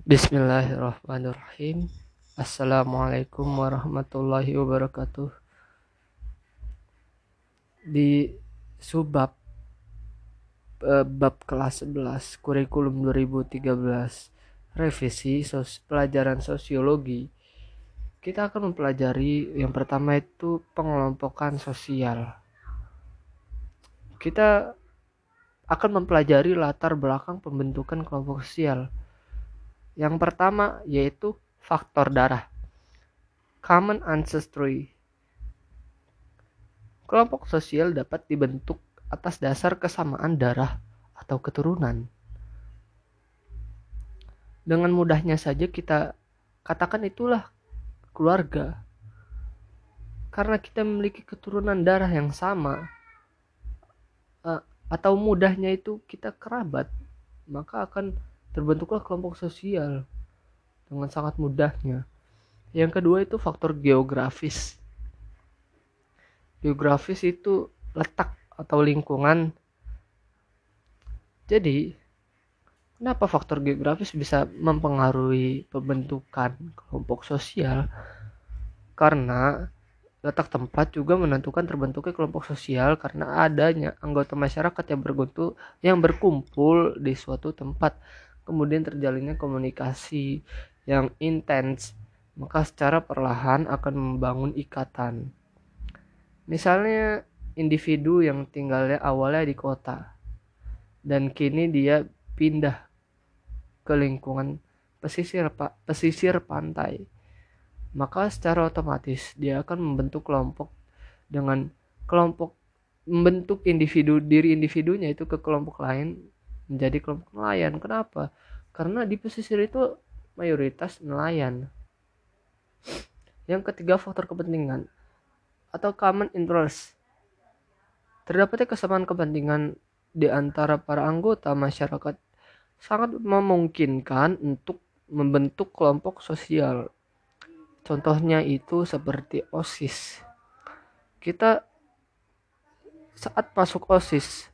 Bismillahirrahmanirrahim. Assalamualaikum warahmatullahi wabarakatuh. Di subbab eh, bab kelas 11 kurikulum 2013 revisi sos pelajaran sosiologi kita akan mempelajari yang pertama itu pengelompokan sosial. Kita akan mempelajari latar belakang pembentukan kelompok sosial yang pertama yaitu faktor darah. Common ancestry. Kelompok sosial dapat dibentuk atas dasar kesamaan darah atau keturunan. Dengan mudahnya saja kita katakan itulah keluarga. Karena kita memiliki keturunan darah yang sama eh, atau mudahnya itu kita kerabat, maka akan terbentuklah kelompok sosial dengan sangat mudahnya. Yang kedua itu faktor geografis. Geografis itu letak atau lingkungan. Jadi, kenapa faktor geografis bisa mempengaruhi pembentukan kelompok sosial? Karena letak tempat juga menentukan terbentuknya kelompok sosial karena adanya anggota masyarakat yang berkumpul yang berkumpul di suatu tempat kemudian terjalinnya komunikasi yang intens, maka secara perlahan akan membangun ikatan. Misalnya individu yang tinggalnya awalnya di kota dan kini dia pindah ke lingkungan pesisir pesisir pantai maka secara otomatis dia akan membentuk kelompok dengan kelompok membentuk individu diri individunya itu ke kelompok lain menjadi kelompok nelayan. Kenapa? Karena di pesisir itu mayoritas nelayan. Yang ketiga faktor kepentingan atau common interest. Terdapatnya kesamaan kepentingan di antara para anggota masyarakat sangat memungkinkan untuk membentuk kelompok sosial. Contohnya itu seperti OSIS. Kita saat masuk OSIS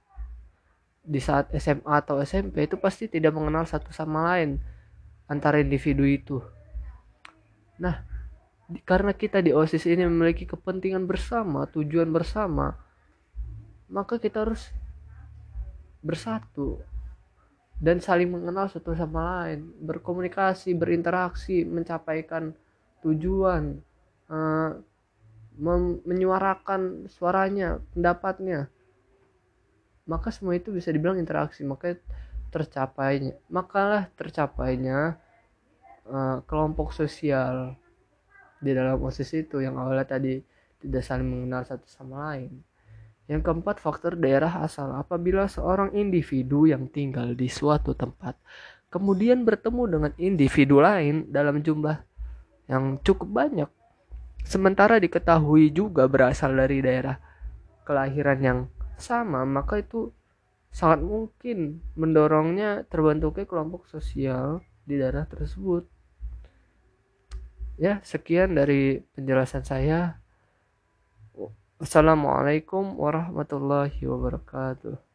di saat SMA atau SMP itu pasti tidak mengenal satu sama lain antara individu itu. Nah, di, karena kita di OSIS ini memiliki kepentingan bersama, tujuan bersama, maka kita harus bersatu dan saling mengenal satu sama lain, berkomunikasi, berinteraksi, mencapaikan tujuan, uh, menyuarakan suaranya, pendapatnya maka semua itu bisa dibilang interaksi. Maka tercapainya makalah tercapainya uh, kelompok sosial di dalam osis itu yang awalnya tadi tidak saling mengenal satu sama lain. Yang keempat faktor daerah asal. Apabila seorang individu yang tinggal di suatu tempat kemudian bertemu dengan individu lain dalam jumlah yang cukup banyak sementara diketahui juga berasal dari daerah kelahiran yang sama maka itu sangat mungkin mendorongnya terbentuknya kelompok sosial di daerah tersebut. Ya sekian dari penjelasan saya. Assalamualaikum warahmatullahi wabarakatuh